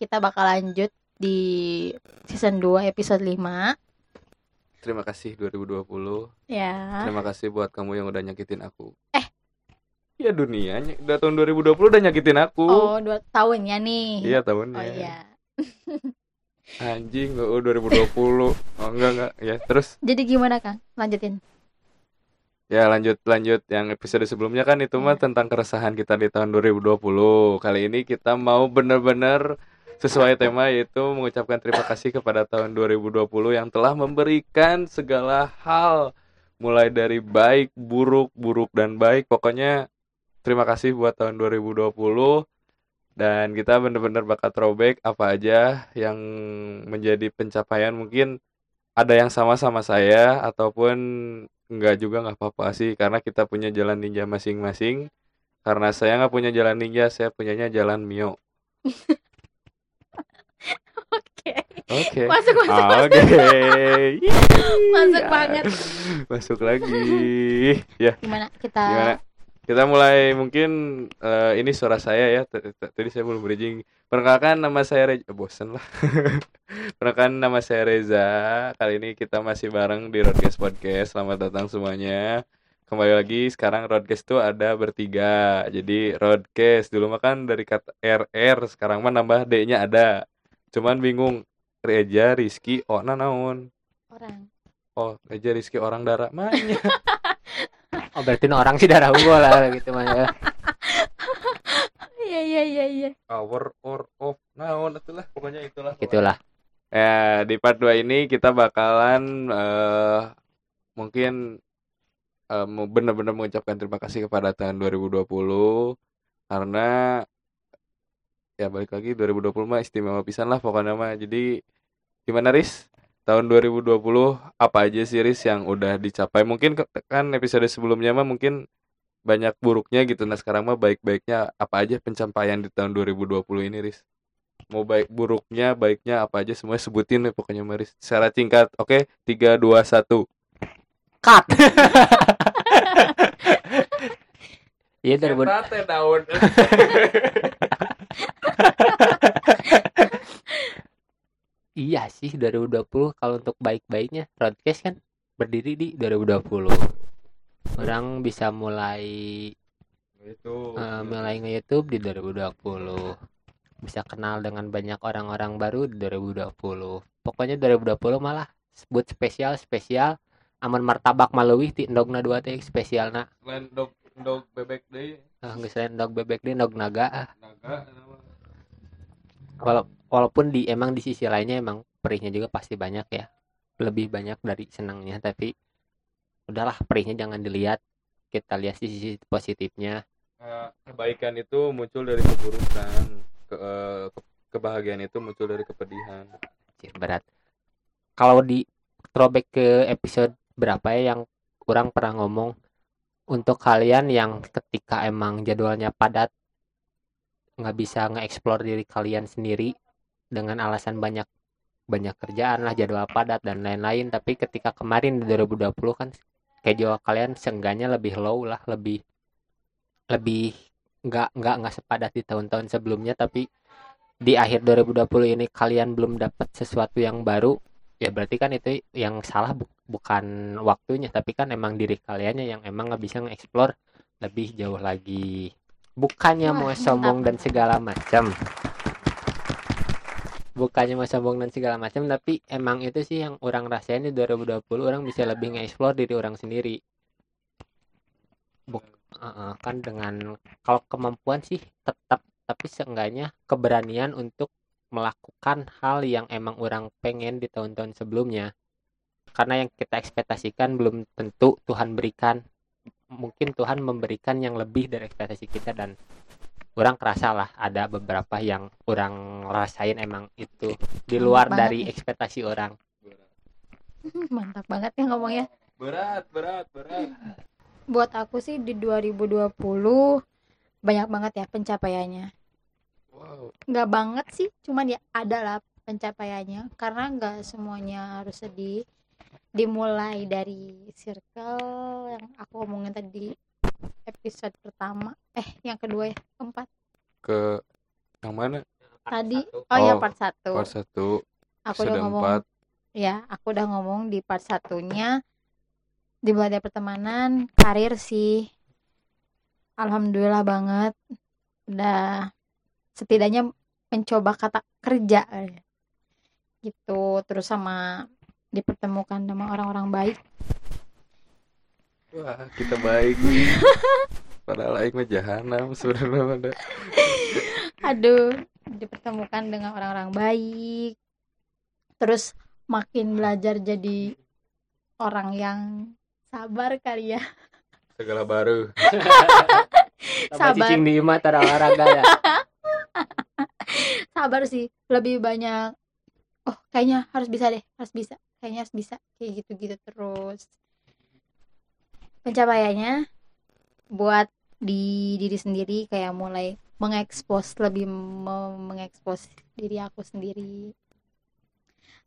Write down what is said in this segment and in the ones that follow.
kita bakal lanjut di season 2 episode 5 Terima kasih 2020. ya Terima kasih buat kamu yang udah nyakitin aku. Eh. Ya dunia, udah tahun 2020 udah nyakitin aku. oh dua tahunnya nih Iya tahunnya. oh iya Anjing, oh 2020. Oh enggak enggak. Ya terus jadi gimana kang lanjutin ya lanjut lanjut yang episode sebelumnya kan itu mah Iya. tentang keresahan kita di tahun 2020. Kali ini kita mau bener-bener sesuai tema yaitu mengucapkan terima kasih kepada tahun 2020 yang telah memberikan segala hal mulai dari baik, buruk, buruk dan baik. Pokoknya terima kasih buat tahun 2020 dan kita bener-bener bakal throwback apa aja yang menjadi pencapaian. Mungkin ada yang sama sama saya ataupun enggak juga nggak apa-apa sih. Karena kita punya jalan ninja masing-masing. Karena saya nggak punya jalan ninja saya punyanya jalan mio oke. Oke. Masuk masuk Ah, masuk. oke. Masuk Ya. banget. masuk lagi. Ya. Gimana? Kita gimana? Kita mulai mungkin eh, ini suara saya ya. Tadi saya belum bridging. Perkenalkan nama saya Reza. Bosen lah. Perkenalkan nama saya Reza. Kali ini kita masih bareng di Roadcast Podcast. Selamat datang semuanya. Kembali lagi sekarang Roadcast tuh ada bertiga. Jadi Roadcast dulu mah kan dari kata RR sekarang mah nambah D-nya ada cuman bingung Reja Rizky Ona naon? Orang. Oh Reja Rizky orang darah mana Oh berarti orang sih darah unggul lah gitu mah ya. iya iya iya iya. Power or off naon itulah pokoknya. Itulah. Gitulah. Ya, di part 2 ini kita bakalan eh mungkin eh, mau benar-benar mengucapkan terima kasih kepada tahun 2020 karena ya balik lagi 2020 mah istimewa pisan lah pokoknya mah. Jadi gimana Riz? Tahun 2020 apa aja sih Riz yang udah dicapai? Mungkin kan episode sebelumnya mah mungkin banyak buruknya gitu. Nah, sekarang mah baik-baiknya apa aja pencapaian di tahun 2020 ini Riz? mau baik buruknya baiknya apa aja semua sebutin deh pokoknya Maris secara singkat oke tiga dua satu Cut. Iya dari daun Iya sih 2020 kalau untuk baik-baiknya broadcast kan berdiri di 2020. Orang bisa mulai itu eh, mulai nge-YouTube di 2020. Bisa kenal dengan banyak orang-orang baru di 2020. Pokoknya 2020 malah sebut spesial spesial aman martabak maleuwih ti endogna dua teh spesialna. selain dog dog bebek deh Ah, geus lain endog bebek deh endog naga ah. naga. Walau, walaupun di emang di sisi lainnya emang perihnya juga pasti banyak ya. Lebih banyak dari senangnya tapi udahlah perihnya jangan dilihat. Kita lihat sisi positifnya. Kebaikan itu muncul dari keburukan ke, eh, ke- kebahagiaan itu muncul dari kepedihan. Anjir, berat. Kalau di throwback ke episode berapa ya yang kurang pernah ngomong untuk kalian yang ketika emang jadwalnya padat nggak bisa nge-explore diri kalian sendiri dengan alasan banyak banyak kerjaan lah jadwal padat dan lain-lain. Tapi ketika kemarin di 2020 kan schedule kalian seenggaknya lebih low lah lebih lebih nggak nggak nggak sepadat di tahun-tahun sebelumnya. Tapi di akhir 2020 ini kalian belum dapat sesuatu yang baru ya berarti kan itu yang salah bu- bukan waktunya tapi kan emang diri kaliannya yang emang nggak bisa nge-explore lebih jauh lagi. Bukannya Wah, mau mantap. sombong dan segala macam bukannya mau sombong dan segala macam tapi emang itu sih yang orang rasain di 2020 orang bisa lebih nge-explore diri orang sendiri. Buk- Heeh, kan dengan kalau kemampuan sih tetap tapi seenggaknya keberanian untuk melakukan hal yang emang orang pengen di tahun-tahun sebelumnya. Karena yang kita ekspektasikan belum tentu Tuhan berikan mungkin Tuhan memberikan yang lebih dari ekspektasi kita dan orang kerasa lah ada beberapa yang orang rasain emang itu di luar dari nih. ekspektasi orang. Mantap banget ya ngomongnya. Berat berat berat. Buat aku sih di 2020 banyak banget ya pencapaiannya nggak banget sih cuman ya ada lah pencapaiannya. Karena nggak semuanya harus sedih dimulai dari circle yang aku omongin tadi episode pertama. Eh yang kedua ya keempat. Ke yang mana? Tadi? Oh, ya Oh, part satu. Part 1 aku udah ngomong 4 ya aku udah ngomong di part satunya. Dimulai dari pertemanan karir sih. Alhamdulillah banget. Udah setidaknya mencoba kata kerja eh. gitu terus sama dipertemukan sama orang-orang baik Wah, kita baik. Padahal aing mah jahanam sebenarnya pada. aduh dipertemukan dengan orang-orang baik terus makin belajar jadi orang yang sabar kali ya Segala baru. Sabar. cicing di imah tara olahraga ya. sabar sih lebih banyak oh kayaknya harus bisa deh harus bisa kayaknya harus bisa kayak gitu-gitu terus. Pencapaiannya buat di diri sendiri kayak mulai mengekspos lebih me- mengekspos diri aku sendiri.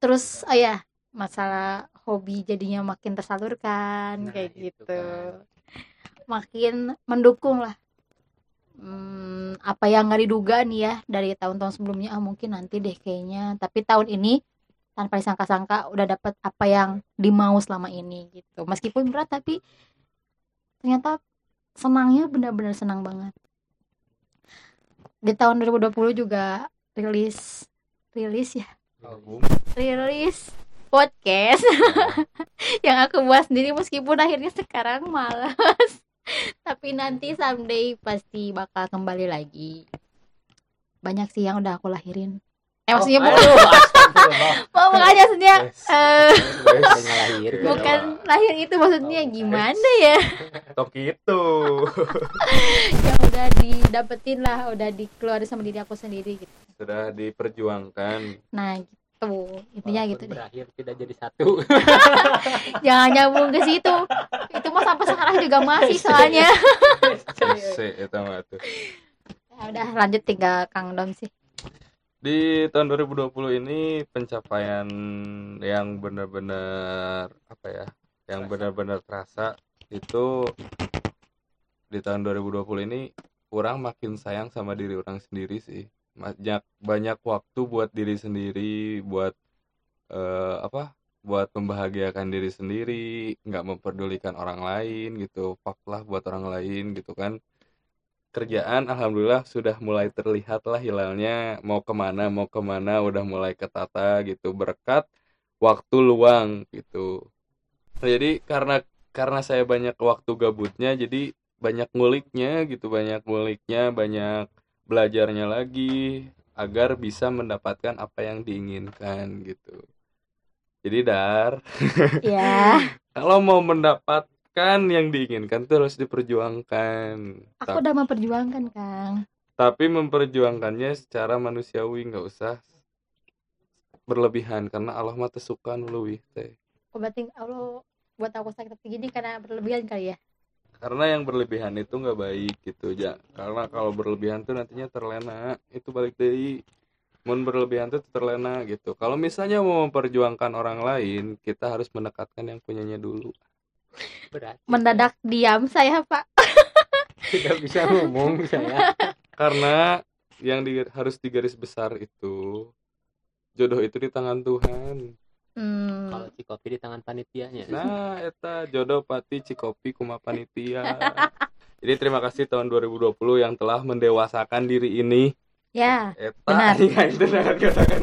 Terus oh ya masalah hobi jadinya makin tersalurkan Nah, kayak itu gitu. kan. makin mendukung lah Hmm, apa yang nggak diduga nih ya dari tahun-tahun sebelumnya? Ah mungkin nanti deh kayaknya. Tapi tahun ini tanpa disangka-sangka udah dapet apa yang dimau selama ini gitu. Meskipun berat tapi ternyata senangnya benar-benar senang banget. Di tahun 2020 juga rilis rilis ya? Album. rilis podcast. Yang aku buat sendiri meskipun akhirnya sekarang malas tapi nanti someday pasti bakal kembali lagi. Banyak sih yang udah aku lahirin. Eh maksudnya Oh, bukan. mau makanya maksudnya lahir. bukan lahir itu maksudnya gimana ya? Tok itu. yang udah didapetin lah udah dikeluarin sama diri aku sendiri gitu. Sudah diperjuangkan. nah gitu intinya Walaupun gitu deh Berakhir tidak jadi satu. jangan nyambung ke situ itu mah sampai sekarang juga masih soalnya Se eta mah tuh. ya udah lanjut tinggal Kang Dom sih Di tahun 2020 ini pencapaian yang benar-benar apa ya? Yang benar-benar terasa itu di tahun 2020 ini kurang makin sayang sama diri orang sendiri sih. Banyak banyak waktu buat diri sendiri, buat eh, apa? Buat membahagiakan diri sendiri, nggak memperdulikan orang lain gitu. Fuck lah buat orang lain gitu kan. kerjaan alhamdulillah sudah mulai terlihat lah hilalnya mau ke mana mau ke mana udah mulai ketata gitu berkat waktu luang gitu jadi karena karena saya banyak waktu gabutnya jadi banyak nguliknya gitu banyak nguliknya banyak belajarnya lagi agar bisa mendapatkan apa yang diinginkan gitu. Jadi dar ya kalau mau mendapatkan yang diinginkan tuh harus diperjuangkan. Aku udah memperjuangkan Kang. tapi memperjuangkannya secara manusiawi nggak usah berlebihan karena Allah mah teu suka nu leuwih teh. Oh, berarti Allah buat aku sakit hati gini karena berlebihan kali ya karena yang berlebihan itu nggak baik gitu ya karena kalau berlebihan tuh nantinya terlena. Itu balik dari mun berlebihan tuh terlena gitu. Kalau misalnya mau memperjuangkan orang lain kita harus mendekatkan yang punyanya dulu. Berarti mendadak diam saya Pak. Tidak bisa ngomong saya. karena yang di- harus digaris besar itu jodoh itu di tangan Tuhan hmm, Kalau si kopi di tangan panitianya. Nah, eta jodoh pati Cikopi kuma panitia. Jadi terima kasih tahun 2020 yang telah mendewasakan diri ini. ya Eta Benar. Iya, itu katakan.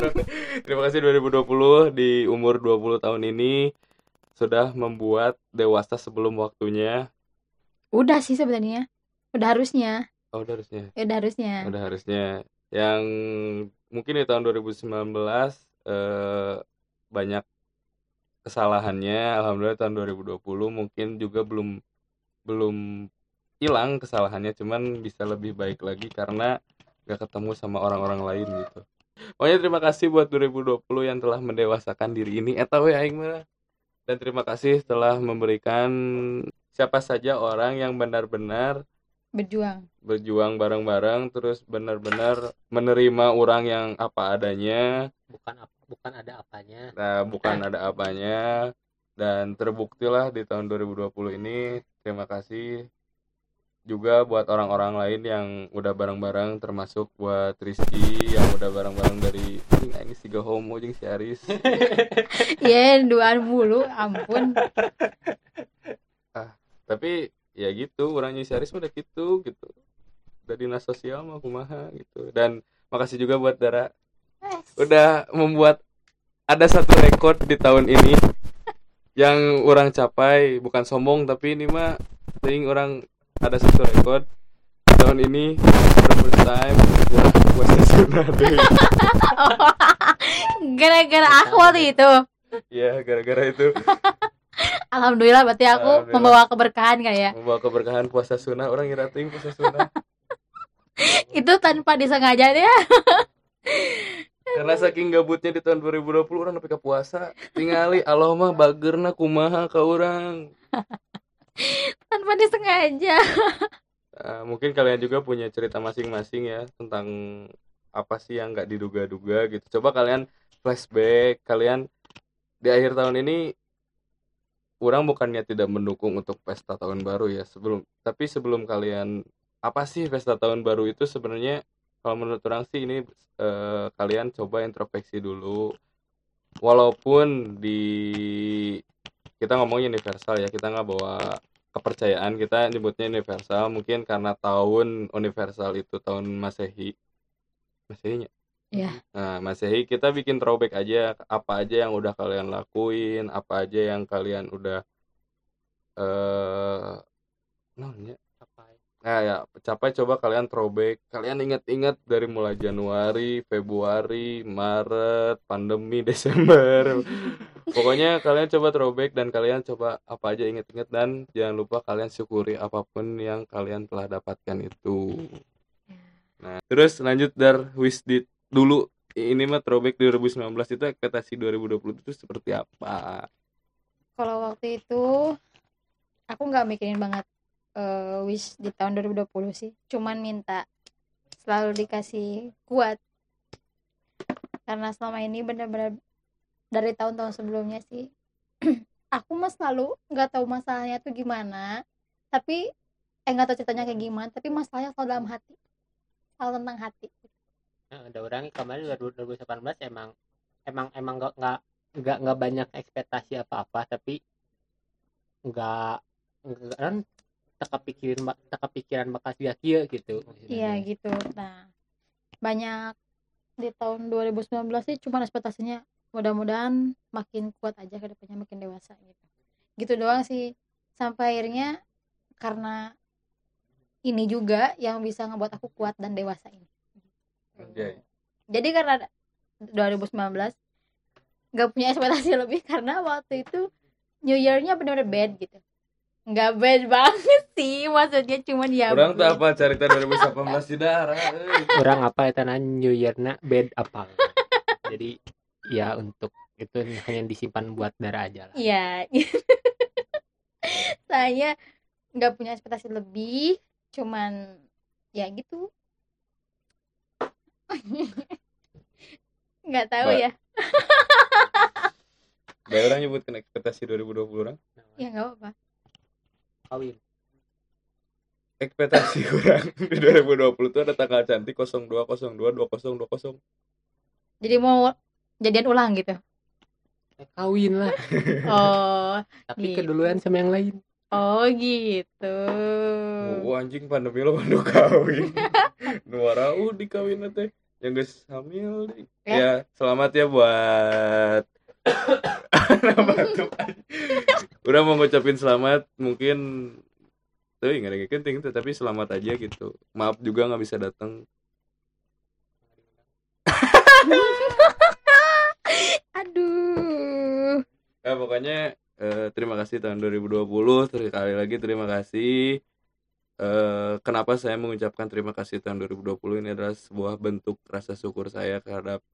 Terima kasih 2020 di umur 20 tahun ini sudah membuat dewasa sebelum waktunya. udah sih sebenarnya udah harusnya Oh, udah harusnya. udah harusnya Udah harusnya. Yang mungkin di tahun 2019 eh, banyak kesalahannya. Alhamdulillah tahun 2020 mungkin juga belum belum hilang kesalahannya, cuman bisa lebih baik lagi karena gak ketemu sama orang-orang lain gitu. Pokoknya terima kasih buat 2020 yang telah mendewasakan diri ini. Eta we aing mah. Dan terima kasih telah memberikan siapa saja orang yang benar-benar berjuang berjuang bareng-bareng terus benar-benar menerima orang yang apa adanya Bukan ap- bukan ada apanya. nah bukan ada apanya. Dan terbuktilah di tahun 2020 ini terima kasih juga buat orang-orang lain yang udah bareng-bareng termasuk buat Rizky yang udah bareng-bareng dari ini ini si homo jeung si Aris. Ya duaan mulu ampun. Tapi ya gitu orangnya si Aris udah gitu gitu. Udah dinas sosial mah kumaha gitu. Dan makasih juga buat Dara udah membuat ada satu rekor di tahun ini yang orang capai bukan sombong tapi ini mah ting orang ada satu rekor tahun ini the first time gua puasa sunah deh gara-gara aku waktu itu. Ya gara-gara itu. Alhamdulillah berarti aku Alhamdulillah. membawa keberkahan kan ya. Membawa keberkahan puasa sunnah. Orang ngira ting puasa sunnah. Itu tanpa disengaja ya karena saking gabutnya di tahun 2020 orang nepi puasa tingali Allah mah bagerna kumaha ka orang tanpa disengaja Nah, mungkin kalian juga punya cerita masing-masing ya tentang apa sih yang nggak diduga-duga gitu. Coba kalian flashback, kalian di akhir tahun ini orang bukannya tidak mendukung untuk pesta tahun baru ya sebelum tapi sebelum kalian apa sih pesta tahun baru itu sebenarnya kalau menurut orang sih ini eh, kalian coba introspeksi dulu. Walaupun di kita ngomong universal ya kita nggak bawa kepercayaan kita nyebutnya universal. Mungkin karena tahun universal itu tahun masehi. Masehinya? Iya. nah masehi kita bikin throwback aja. Apa aja yang udah kalian lakuin apa aja yang kalian udah eh namanya Nah ya, capai coba kalian throwback. Kalian ingat-ingat dari mulai Januari, Februari, Maret, pandemi, Desember. Pokoknya kalian coba throwback dan kalian coba apa aja ingat-ingat dan jangan lupa kalian syukuri apa pun yang kalian telah dapatkan itu. Nah, terus lanjut dari Wisdit dulu. Ini mah throwback 2019 itu ekspektasi 2020 itu seperti apa? kalau waktu itu aku nggak mikirin banget eh, wish di tahun 2020 sih. Cuman minta selalu dikasih kuat. Karena selama ini benar-benar dari tahun-tahun sebelumnya sih aku mah selalu nggak tahu masalahnya tuh gimana. Tapi eh nggak tahu ceritanya kayak gimana tapi masalahnya selalu dalam hati. Selalu tentang hati. Nah, ada orang kemarin 2018 emang emang emang nggak nggak nggak banyak ekspektasi apa-apa tapi nggak nggak kan tak kepikiran tak kepikiran bakal sia kia gitu Iya gitu. Nah, banyak di tahun 2019 sih cuma ekspektasinya mudah-mudahan makin kuat aja ke depannya makin dewasa gitu. Gitu doang sih. Sampai akhirnya karena ini juga yang bisa ngebuat aku kuat dan dewasa ini. Anjay. Jadi karena 2019 gak punya ekspektasi lebih karena waktu itu New Year-nya benar-benar bad gitu. Nggak bad banget sih, maksudnya cuman ya Orang bad. tak apa cerita 2018 di darah. orang apa ya tanah New Year na bed apa jadi ya untuk itu hanya disimpan buat darah aja lah Iya. Saya nggak punya ekspektasi lebih, cuman ya gitu. nggak tahu ya. Bae orang nyebutkan ekspektasi 2020 orang. Ya nggak apa-apa. Kawin Ekspektasi orang di 2020 itu ada tanggal cantik 0202 2020. Jadi mau jadian ulang gitu. Eh, kawin lah Oh, tapi Gitu. keduluan sama yang lain oh gitu. Oh, anjing pandemi lo pandu kawin. Nuara uh dikawin teh. Yang geus hamil. Ya. Ya, selamat ya buat Nah, batuk. Udah mau ngucapin selamat mungkin tuh nggak ada yang penting tuh tapi selamat aja gitu. Maaf juga nggak bisa datang Aduh. ya pokoknya eh, terima kasih tahun 2020 sekali lagi terima kasih. Eh, kenapa saya mengucapkan terima kasih tahun 2020 ini adalah sebuah bentuk rasa syukur saya terhadap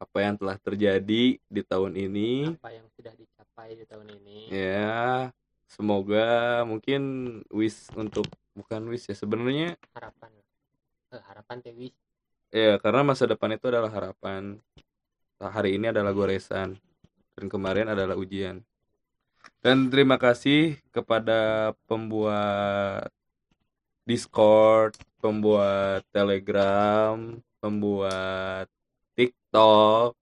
apa yang telah terjadi di tahun ini. Apa yang sudah dicapai di tahun ini. Ya semoga mungkin wish untuk bukan wish ya sebenarnya harapan Eh, harapan Dewi ya karena masa depan itu adalah harapan. Hari ini adalah goresan dan kemarin adalah ujian. Dan terima kasih kepada pembuat Discord, pembuat Telegram, pembuat TikTok,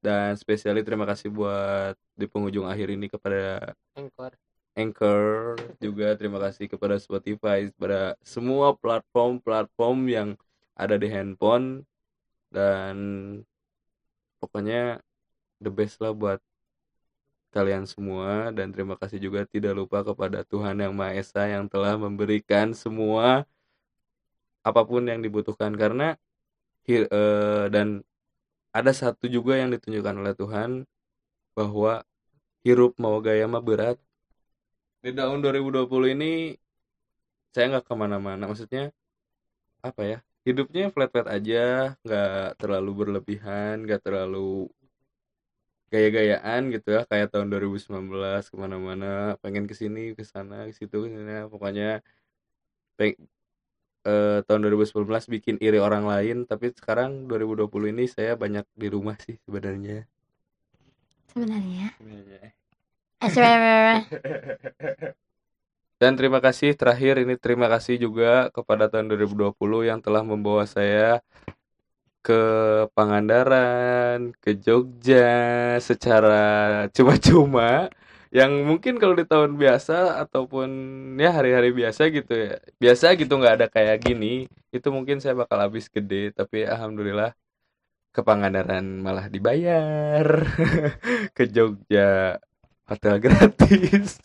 dan spesiali terima kasih buat di penghujung akhir ini kepada Anchor. Anchor. Juga terima kasih kepada Spotify kepada semua platform-platform yang ada di handphone. Dan pokoknya the best lah buat kalian semua. Dan terima kasih juga tidak lupa kepada Tuhan yang Maha Esa yang telah memberikan semua apa pun yang dibutuhkan. Karena eh, dan ada satu juga yang ditunjukkan oleh Tuhan bahwa hirup mau gaya mah berat. Di tahun 2020 ini saya nggak ke mana-mana. Maksudnya apa ya hidupnya flat-flat aja nggak terlalu berlebihan nggak terlalu gaya-gayaan gitu ya. Kayak tahun 2019 ke mana-mana pengen ke sini ke sana ke situ ke sini. Pokoknya eh, tahun 2019 bikin iri orang lain tapi sekarang 2020 ini saya banyak di rumah sih sebenarnya sebenarnya Sebenarnya. Eh, sebenarnya. Dan terima kasih terakhir ini terima kasih juga kepada tahun 2020 yang telah membawa saya ke Pangandaran, ke Jogja secara cuma-cuma yang mungkin kalau di tahun biasa ataupun ya hari-hari biasa gitu ya. Biasa gitu nggak ada kayak gini itu mungkin saya bakal habis gede tapi alhamdulillah ke Pangandaran malah dibayar ke Jogja. Hotel gratis.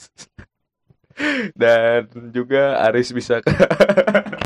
Dan juga Aris bisa ke